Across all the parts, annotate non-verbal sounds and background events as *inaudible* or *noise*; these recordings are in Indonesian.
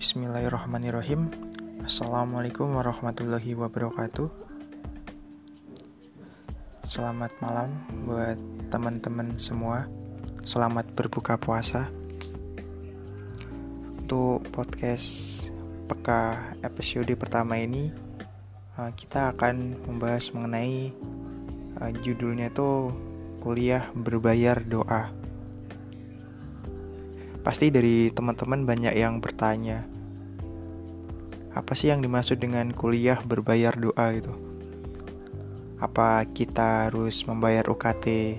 Bismillahirrahmanirrahim. Assalamualaikum warahmatullahi wabarakatuh. Selamat malam buat teman-teman semua. Selamat berbuka puasa. Untuk podcast peka episode pertama ini eh, Kita akan membahas mengenai eh, Judulnya itu Kuliah Berbayar Doa Pasti dari teman-teman banyak yang bertanya, apa sih yang dimaksud dengan kuliah berbayar doa itu? Apa kita harus membayar UKT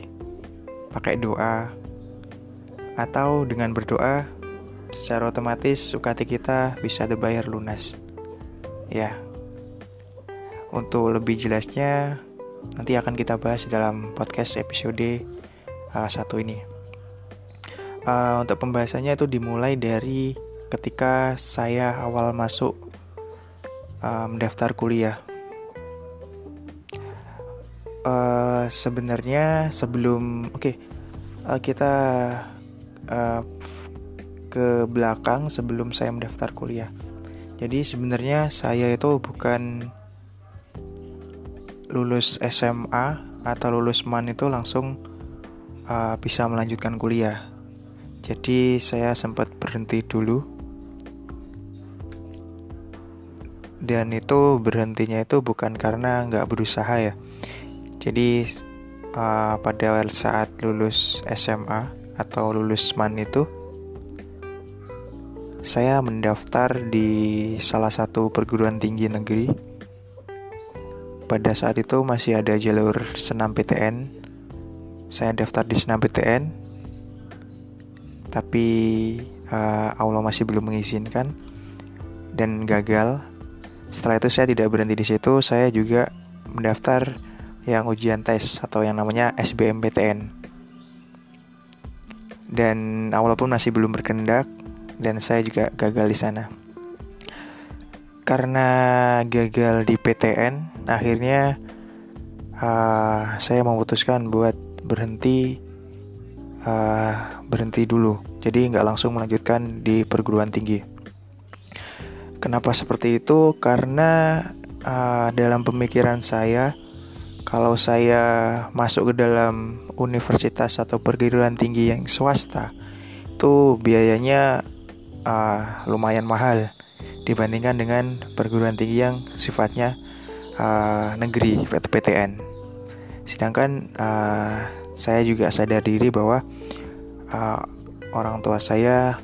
pakai doa? Atau dengan berdoa secara otomatis UKT kita bisa terbayar lunas? Ya. Untuk lebih jelasnya nanti akan kita bahas dalam podcast episode uh, satu ini uh, untuk pembahasannya itu dimulai dari ketika saya awal masuk mendaftar kuliah. Uh, sebenarnya sebelum oke okay, uh, kita uh, ke belakang sebelum saya mendaftar kuliah. Jadi sebenarnya saya itu bukan lulus SMA atau lulus MAN itu langsung uh, bisa melanjutkan kuliah jadi saya sempat berhenti dulu. Dan itu berhentinya itu bukan karena nggak berusaha ya. Jadi uh, pada saat lulus SMA atau lulus MAN itu saya mendaftar di salah satu perguruan tinggi negeri. Pada saat itu masih ada jalur senam PTN saya daftar di senam PTN tapi uh, Allah masih belum mengizinkan dan gagal. Setelah itu saya tidak berhenti di situ, saya juga mendaftar yang ujian tes atau yang namanya SBMPTN. Dan awal pun masih belum berkendak dan saya juga gagal di sana. Karena gagal di PTN, akhirnya uh, saya memutuskan buat berhenti uh, berhenti dulu, jadi nggak langsung melanjutkan di perguruan tinggi. Kenapa seperti itu? Karena uh, dalam pemikiran saya, kalau saya masuk ke dalam universitas atau perguruan tinggi yang swasta, itu biayanya uh, lumayan mahal dibandingkan dengan perguruan tinggi yang sifatnya uh, negeri PTN. Sedangkan uh, saya juga sadar diri bahwa uh, orang tua saya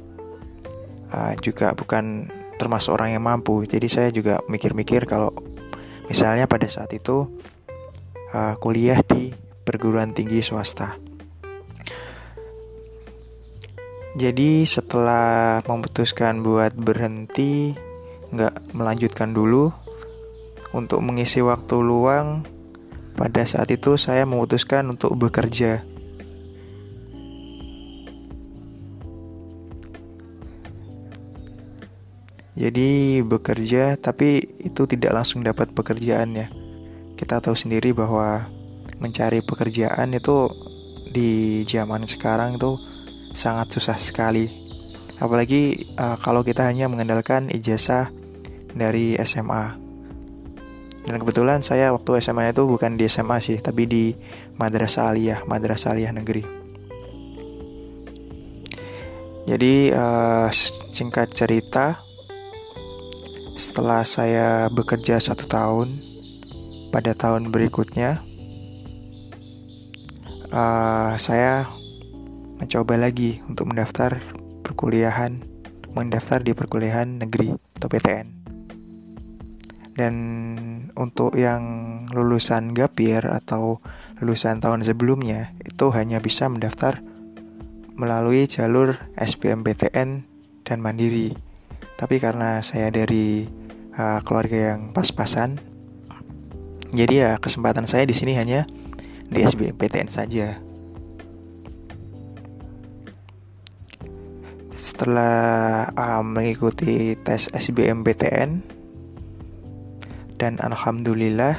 uh, juga bukan termasuk orang yang mampu. Jadi saya juga mikir-mikir kalau misalnya pada saat itu uh, kuliah di perguruan tinggi swasta. Jadi setelah memutuskan buat berhenti, nggak melanjutkan dulu untuk mengisi waktu luang, pada saat itu saya memutuskan untuk bekerja Jadi bekerja tapi itu tidak langsung dapat pekerjaan ya. Kita tahu sendiri bahwa mencari pekerjaan itu di zaman sekarang itu sangat susah sekali. Apalagi uh, kalau kita hanya mengandalkan ijazah dari SMA. Dan kebetulan saya waktu SMA itu bukan di SMA sih, tapi di Madrasah Aliyah, Madrasah Aliyah Negeri. Jadi uh, singkat cerita, setelah saya bekerja satu tahun, pada tahun berikutnya uh, saya mencoba lagi untuk mendaftar perkuliahan, mendaftar di perkuliahan negeri atau PTN. Dan untuk yang lulusan gapir atau lulusan tahun sebelumnya itu hanya bisa mendaftar melalui jalur SBMPTN dan Mandiri. Tapi karena saya dari uh, keluarga yang pas-pasan, jadi ya kesempatan saya di sini hanya di SBMPTN saja. Setelah uh, mengikuti tes SBMPTN dan alhamdulillah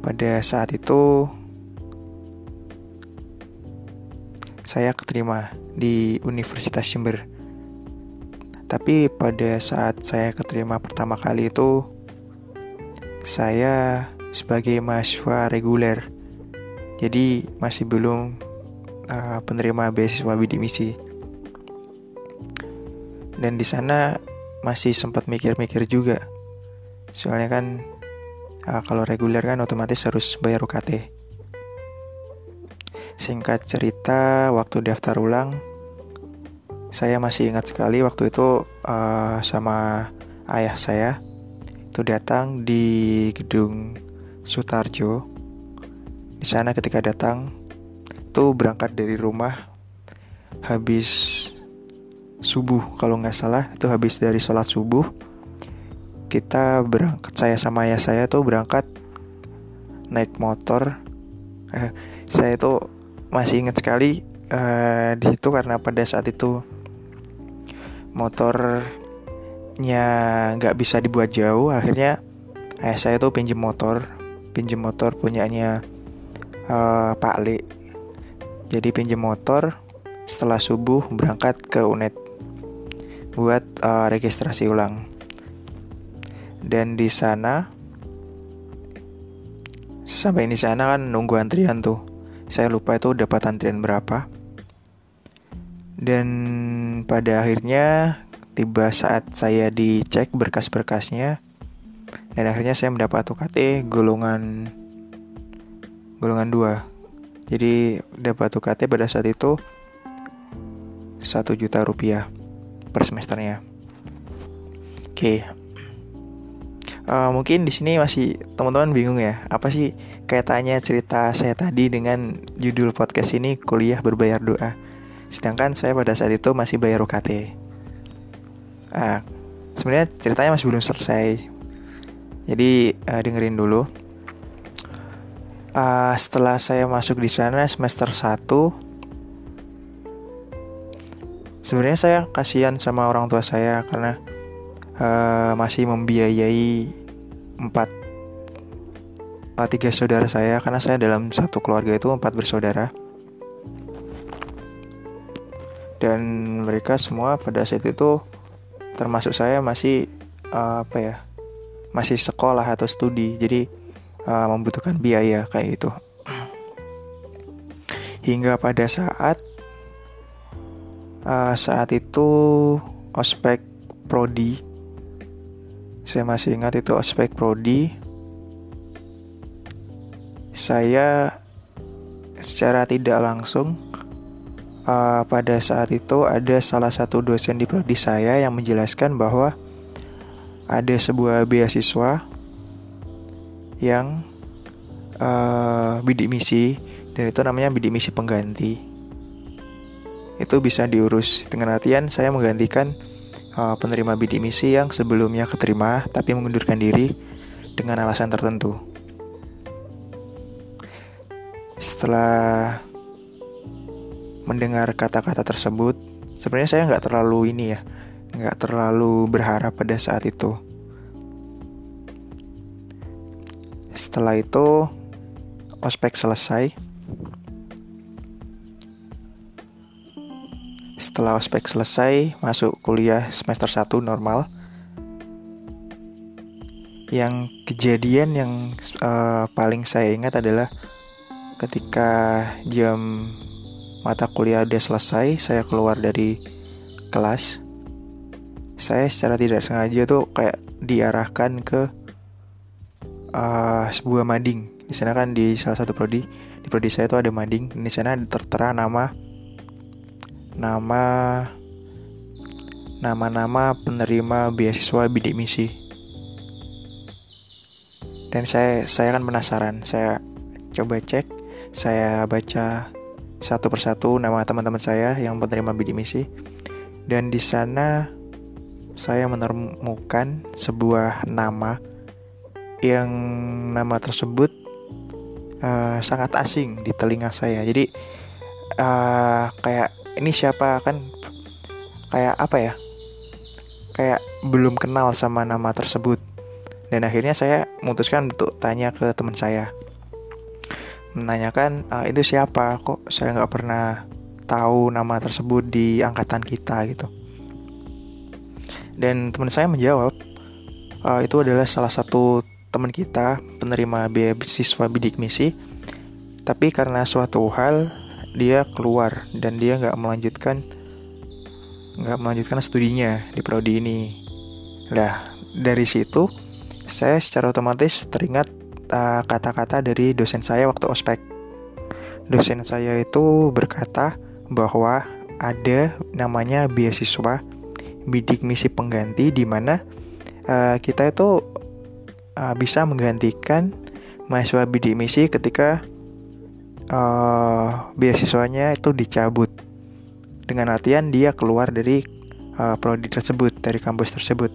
pada saat itu saya keterima di Universitas Jember tapi pada saat saya keterima pertama kali itu saya sebagai mahasiswa reguler. Jadi masih belum uh, penerima beasiswa bidik misi dan di sana masih sempat mikir-mikir juga soalnya kan uh, kalau reguler kan otomatis harus bayar UKT singkat cerita waktu daftar ulang saya masih ingat sekali waktu itu uh, sama ayah saya itu datang di gedung Sutarjo. Di sana ketika datang itu berangkat dari rumah habis subuh kalau nggak salah itu habis dari sholat subuh kita berangkat saya sama ayah saya tuh berangkat naik motor. Eh, saya itu masih ingat sekali uh, di situ karena pada saat itu motornya nggak bisa dibuat jauh akhirnya ayah saya tuh pinjem motor pinjem motor punyanya uh, Pak Le jadi pinjem motor setelah subuh berangkat ke unit buat uh, registrasi ulang dan di sana sampai di sana kan nunggu antrian tuh saya lupa itu dapat antrian berapa dan pada akhirnya tiba saat saya dicek berkas-berkasnya dan akhirnya saya mendapat UKT golongan golongan 2. Jadi dapat UKT pada saat itu 1 juta rupiah per semesternya. Oke. Uh, mungkin di sini masih teman-teman bingung ya, apa sih kaitannya cerita saya tadi dengan judul podcast ini kuliah berbayar doa. Sedangkan saya pada saat itu masih bayar UKT. Nah, sebenarnya ceritanya masih belum selesai. Jadi uh, dengerin dulu. Uh, setelah saya masuk di sana semester 1 Sebenarnya saya kasihan sama orang tua saya karena uh, masih membiayai empat uh, tiga saudara saya karena saya dalam satu keluarga itu empat bersaudara. Dan mereka semua pada saat itu termasuk saya masih uh, apa ya masih sekolah atau studi. Jadi uh, membutuhkan biaya kayak itu hingga pada saat uh, saat itu ospek prodi saya masih ingat itu ospek prodi. Saya secara tidak langsung uh, pada saat itu ada salah satu dosen di prodi saya yang menjelaskan bahwa ada sebuah beasiswa yang uh, bidik misi dan itu namanya bidik misi pengganti. Itu bisa diurus. Dengan artian saya menggantikan uh, penerima bidik misi yang sebelumnya keterima tapi mengundurkan diri dengan alasan tertentu setelah mendengar kata-kata tersebut, sebenarnya saya nggak terlalu ini ya, nggak terlalu berharap pada saat itu. Setelah itu, ospek selesai. Setelah ospek selesai, masuk kuliah semester 1 normal. Yang kejadian yang uh, paling saya ingat adalah ketika jam mata kuliah udah selesai, saya keluar dari kelas. Saya secara tidak sengaja tuh kayak diarahkan ke uh, sebuah mading. Di sana kan di salah satu prodi, di prodi saya itu ada mading. Di sana tertera nama nama nama-nama penerima beasiswa bidik misi. Dan saya saya kan penasaran, saya coba cek, saya baca satu persatu nama teman-teman saya yang menerima bidik misi. Dan di sana saya menemukan sebuah nama yang nama tersebut uh, sangat asing di telinga saya. Jadi uh, kayak ini siapa kan kayak apa ya kayak belum kenal sama nama tersebut. Dan akhirnya saya memutuskan untuk tanya ke teman saya. Menanyakan uh, itu siapa? Kok saya nggak pernah tahu nama tersebut di angkatan kita gitu. Dan teman saya menjawab uh, itu adalah salah satu teman kita penerima beasiswa bidik misi. Tapi karena suatu hal dia keluar dan dia nggak melanjutkan nggak melanjutkan studinya di prodi ini. Lah dari situ saya secara otomatis teringat uh, kata-kata dari dosen saya waktu ospek. Dosen saya itu berkata bahwa ada namanya beasiswa bidik misi pengganti di mana uh, kita itu uh, bisa menggantikan mahasiswa bidik misi ketika uh, beasiswanya itu dicabut. Dengan artian dia keluar dari uh, prodi tersebut dari kampus tersebut.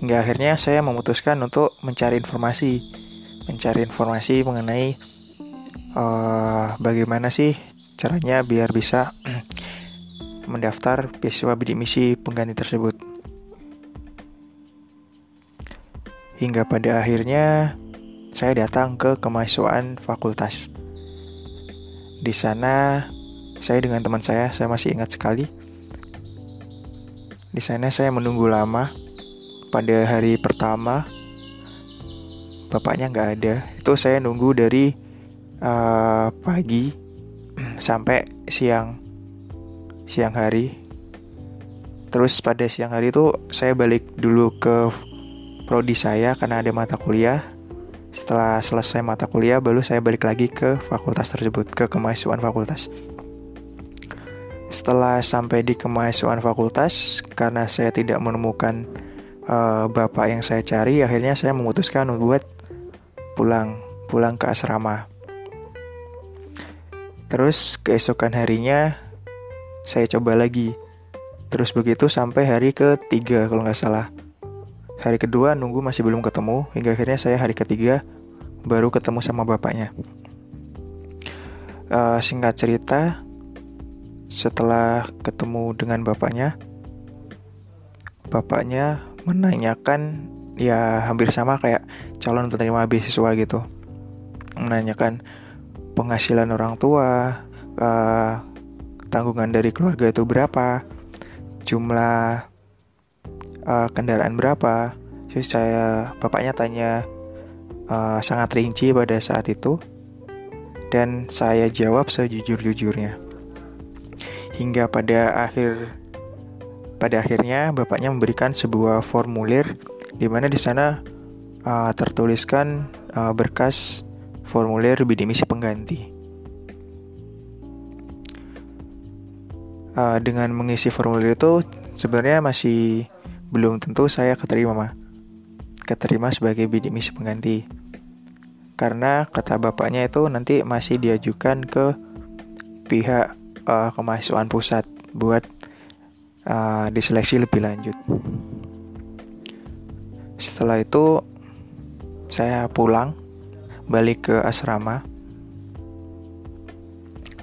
Hingga akhirnya saya memutuskan untuk mencari informasi. Mencari informasi mengenai uh, bagaimana sih caranya biar bisa *clears throat* mendaftar beasiswa bidik misi pengganti tersebut. Hingga pada akhirnya saya datang ke kemahasiswaan fakultas. Di sana saya dengan teman saya, saya masih ingat sekali. Di sana saya menunggu lama. Pada hari pertama, bapaknya nggak ada. Itu saya nunggu dari uh, pagi sampai siang, siang hari. Terus pada siang hari itu saya balik dulu ke prodi saya karena ada mata kuliah. Setelah selesai mata kuliah, baru saya balik lagi ke fakultas tersebut, ke kemahasiswaan fakultas. Setelah sampai di kemahasiswaan fakultas, karena saya tidak menemukan uh, bapak yang saya cari, akhirnya saya memutuskan untuk pulang, pulang ke asrama. Terus keesokan harinya saya coba lagi. Terus begitu sampai hari ketiga kalau nggak salah. Hari kedua nunggu masih belum ketemu, hingga akhirnya saya hari ketiga baru ketemu sama bapaknya. Uh, singkat cerita, setelah ketemu dengan bapaknya, bapaknya menanyakan ya hampir sama kayak calon penerima beasiswa gitu, menanyakan penghasilan orang tua, uh, tanggungan dari keluarga itu berapa, jumlah uh, kendaraan berapa? Terus saya bapaknya tanya uh, sangat rinci pada saat itu. Dan saya jawab sejujur-jujurnya. Hingga pada akhir pada akhirnya bapaknya memberikan sebuah formulir di mana di sana uh, tertuliskan uh, berkas formulir bidik misi pengganti. Uh, dengan mengisi formulir itu sebenarnya masih belum tentu saya keterima. Keterima sebagai bidik misi pengganti. Karena kata bapaknya itu nanti masih diajukan ke pihak uh, kemahasiswaan pusat buat uh, diseleksi lebih lanjut. Setelah itu saya pulang balik ke asrama.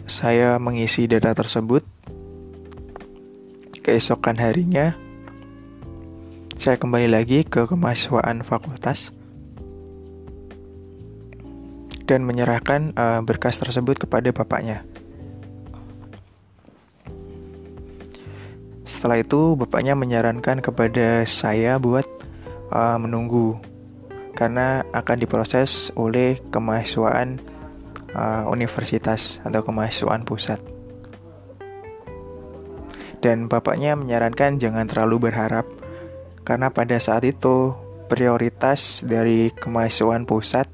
Saya mengisi data tersebut. Keesokan harinya saya kembali lagi ke kemahasiswaan fakultas dan menyerahkan uh, berkas tersebut kepada bapaknya. Setelah itu, bapaknya menyarankan kepada saya buat uh, menunggu karena akan diproses oleh kemahasiswaan uh, universitas atau kemahasiswaan pusat. Dan bapaknya menyarankan jangan terlalu berharap karena pada saat itu prioritas dari kemahasiswaan pusat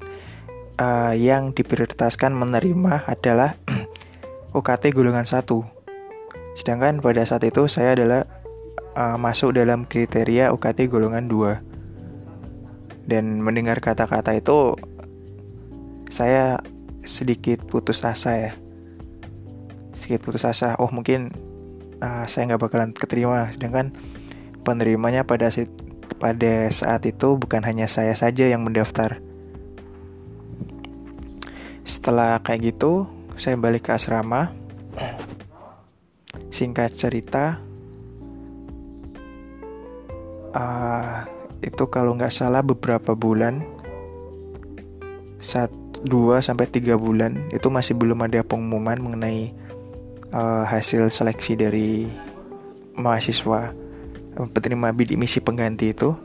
uh, yang diprioritaskan menerima adalah *clears throat* UKT golongan 1. Sedangkan pada saat itu saya adalah uh, masuk dalam kriteria UKT golongan 2. Dan mendengar kata-kata itu saya sedikit putus asa ya. Sedikit putus asa, oh mungkin uh, saya nggak bakalan keterima. Sedangkan penerimanya pada pada saat itu bukan hanya saya saja yang mendaftar. Setelah kayak gitu, saya balik ke asrama. Singkat cerita, uh, itu kalau nggak salah beberapa bulan, saat 2 sampai tiga bulan itu masih belum ada pengumuman mengenai uh, hasil seleksi dari mahasiswa penerima bidik misi pengganti itu.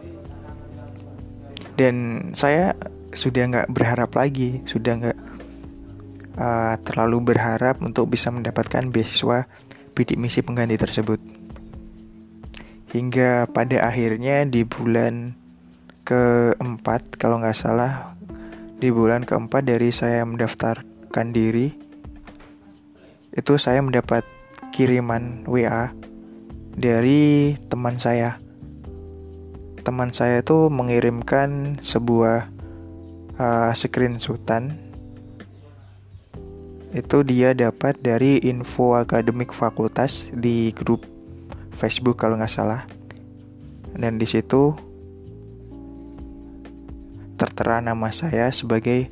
Dan saya sudah nggak berharap lagi sudah nggak uh, terlalu berharap untuk bisa mendapatkan beasiswa bidik misi pengganti tersebut. Hingga pada akhirnya di bulan keempat kalau nggak salah di bulan keempat dari saya mendaftarkan diri itu saya mendapat kiriman WA dari teman saya. Teman saya itu mengirimkan sebuah uh, screenshotan. Itu dia dapat dari info akademik fakultas di grup Facebook kalau nggak salah. Dan di situ tertera nama saya sebagai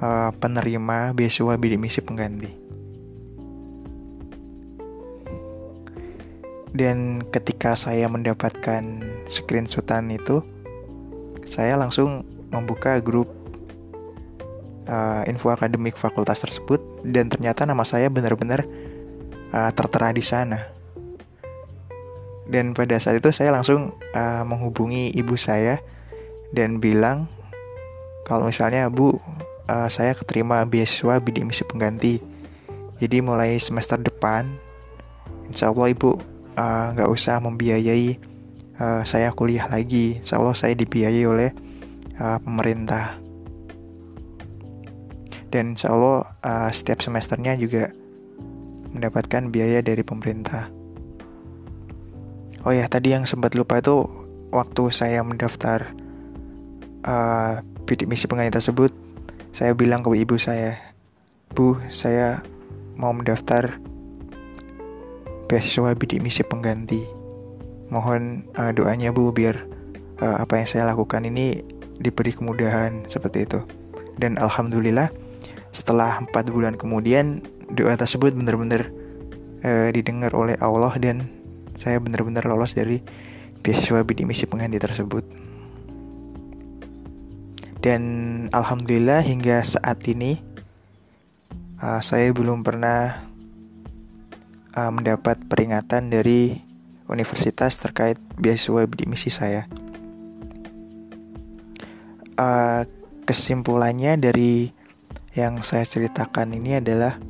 uh, penerima beasiswa bidik misi pengganti dan ketika saya mendapatkan screenshotan itu saya langsung membuka grup uh, info akademik fakultas tersebut dan ternyata nama saya benar-benar uh, tertera di sana. Dan pada saat itu saya langsung uh, menghubungi ibu saya dan bilang kalau misalnya bu uh, saya keterima beasiswa bidik misi pengganti. Jadi mulai semester depan, insya Allah ibu nggak uh, usah membiayai uh, saya kuliah lagi. Insya Allah saya dibiayai oleh uh, pemerintah dan insya Allah uh, setiap semesternya juga mendapatkan biaya dari pemerintah. Oh ya, tadi yang sempat lupa itu waktu saya mendaftar uh, misi pengganti tersebut, saya bilang ke ibu saya, Bu, saya mau mendaftar beasiswa bidik misi pengganti. Mohon uh, doanya Bu biar uh, apa yang saya lakukan ini diberi kemudahan seperti itu. Dan alhamdulillah setelah empat bulan kemudian doa tersebut benar-benar uh, didengar oleh Allah dan saya benar-benar lolos dari beasiswa bidik misi pengganti tersebut. Dan alhamdulillah hingga saat ini uh, saya belum pernah uh, mendapat peringatan dari universitas terkait beasiswa bidik misi saya. Uh, kesimpulannya dari yang saya ceritakan ini adalah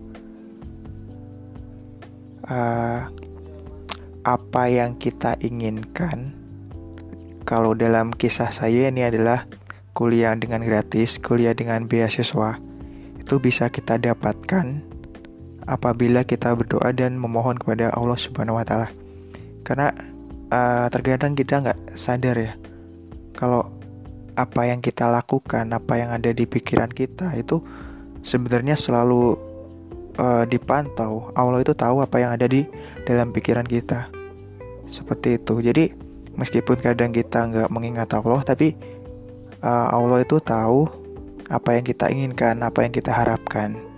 uh, apa yang kita inginkan. Kalau dalam kisah saya ini adalah kuliah dengan gratis, kuliah dengan beasiswa, itu bisa kita dapatkan apabila kita berdoa dan memohon kepada Allah Subhanahu Wa Taala. Karena uh, terkadang kita nggak sadar ya, kalau apa yang kita lakukan, apa yang ada di pikiran kita itu sebenarnya selalu uh, dipantau. Allah itu tahu apa yang ada di dalam pikiran kita. Seperti itu. Jadi meskipun kadang kita nggak mengingat Allah, tapi uh, Allah itu tahu apa yang kita inginkan, apa yang kita harapkan.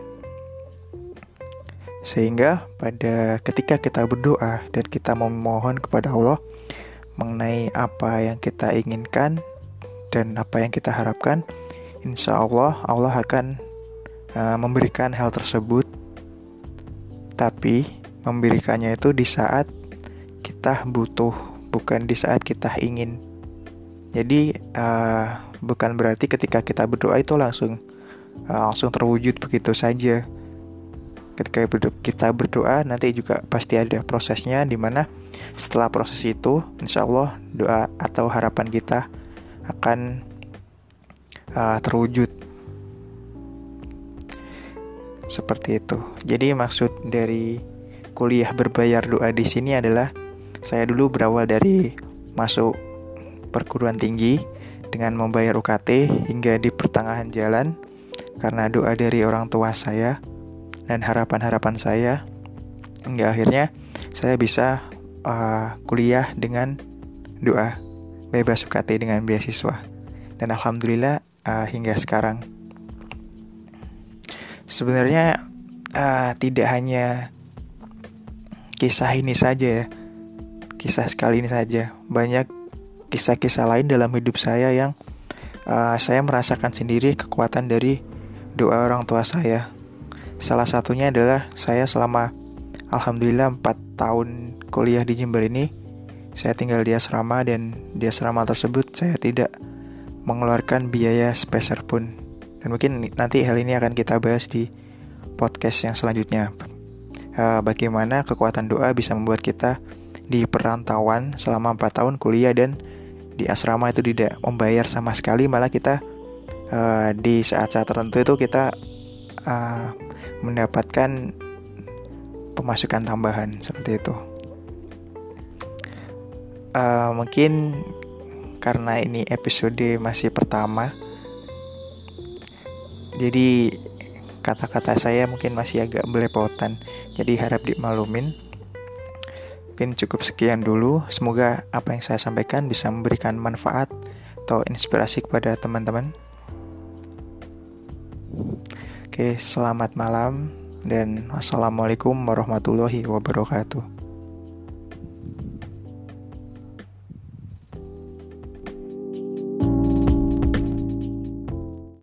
Sehingga pada ketika kita berdoa dan kita memohon kepada Allah mengenai apa yang kita inginkan dan apa yang kita harapkan, insya Allah Allah akan uh, memberikan hal tersebut, tapi memberikannya itu di saat kita butuh, bukan di saat kita ingin. Jadi uh, bukan berarti ketika kita berdoa itu langsung uh, langsung terwujud begitu saja. Ketika kita berdoa nanti juga pasti ada prosesnya di mana setelah proses itu insya Allah doa atau harapan kita akan uh, terwujud seperti itu. Jadi maksud dari kuliah berbayar doa di sini adalah saya dulu berawal dari masuk perguruan tinggi dengan membayar UKT hingga di pertengahan jalan karena doa dari orang tua saya dan harapan-harapan saya hingga akhirnya saya bisa uh, kuliah dengan doa bebas UKT dengan beasiswa. Dan alhamdulillah uh, hingga sekarang. Sebenarnya uh, tidak hanya kisah ini saja ya kisah sekali ini saja. Banyak kisah-kisah lain dalam hidup saya yang uh, saya merasakan sendiri kekuatan dari doa orang tua saya salah satunya adalah saya selama alhamdulillah 4 tahun kuliah di Jember ini saya tinggal di asrama dan di asrama tersebut saya tidak mengeluarkan biaya speser pun. Dan mungkin nanti hal ini akan kita bahas di podcast yang selanjutnya. Uh, bagaimana kekuatan doa bisa membuat kita di perantauan selama 4 tahun kuliah dan di asrama itu tidak membayar sama sekali malah kita uh, di saat-saat tertentu itu kita uh, mendapatkan pemasukan tambahan seperti itu uh, mungkin karena ini episode masih pertama jadi kata-kata saya mungkin masih agak belepotan jadi harap dimaklumin Mungkin cukup sekian dulu. Semoga apa yang saya sampaikan bisa memberikan manfaat atau inspirasi kepada teman-teman. Oke, selamat malam dan wassalamualaikum warahmatullahi wabarakatuh.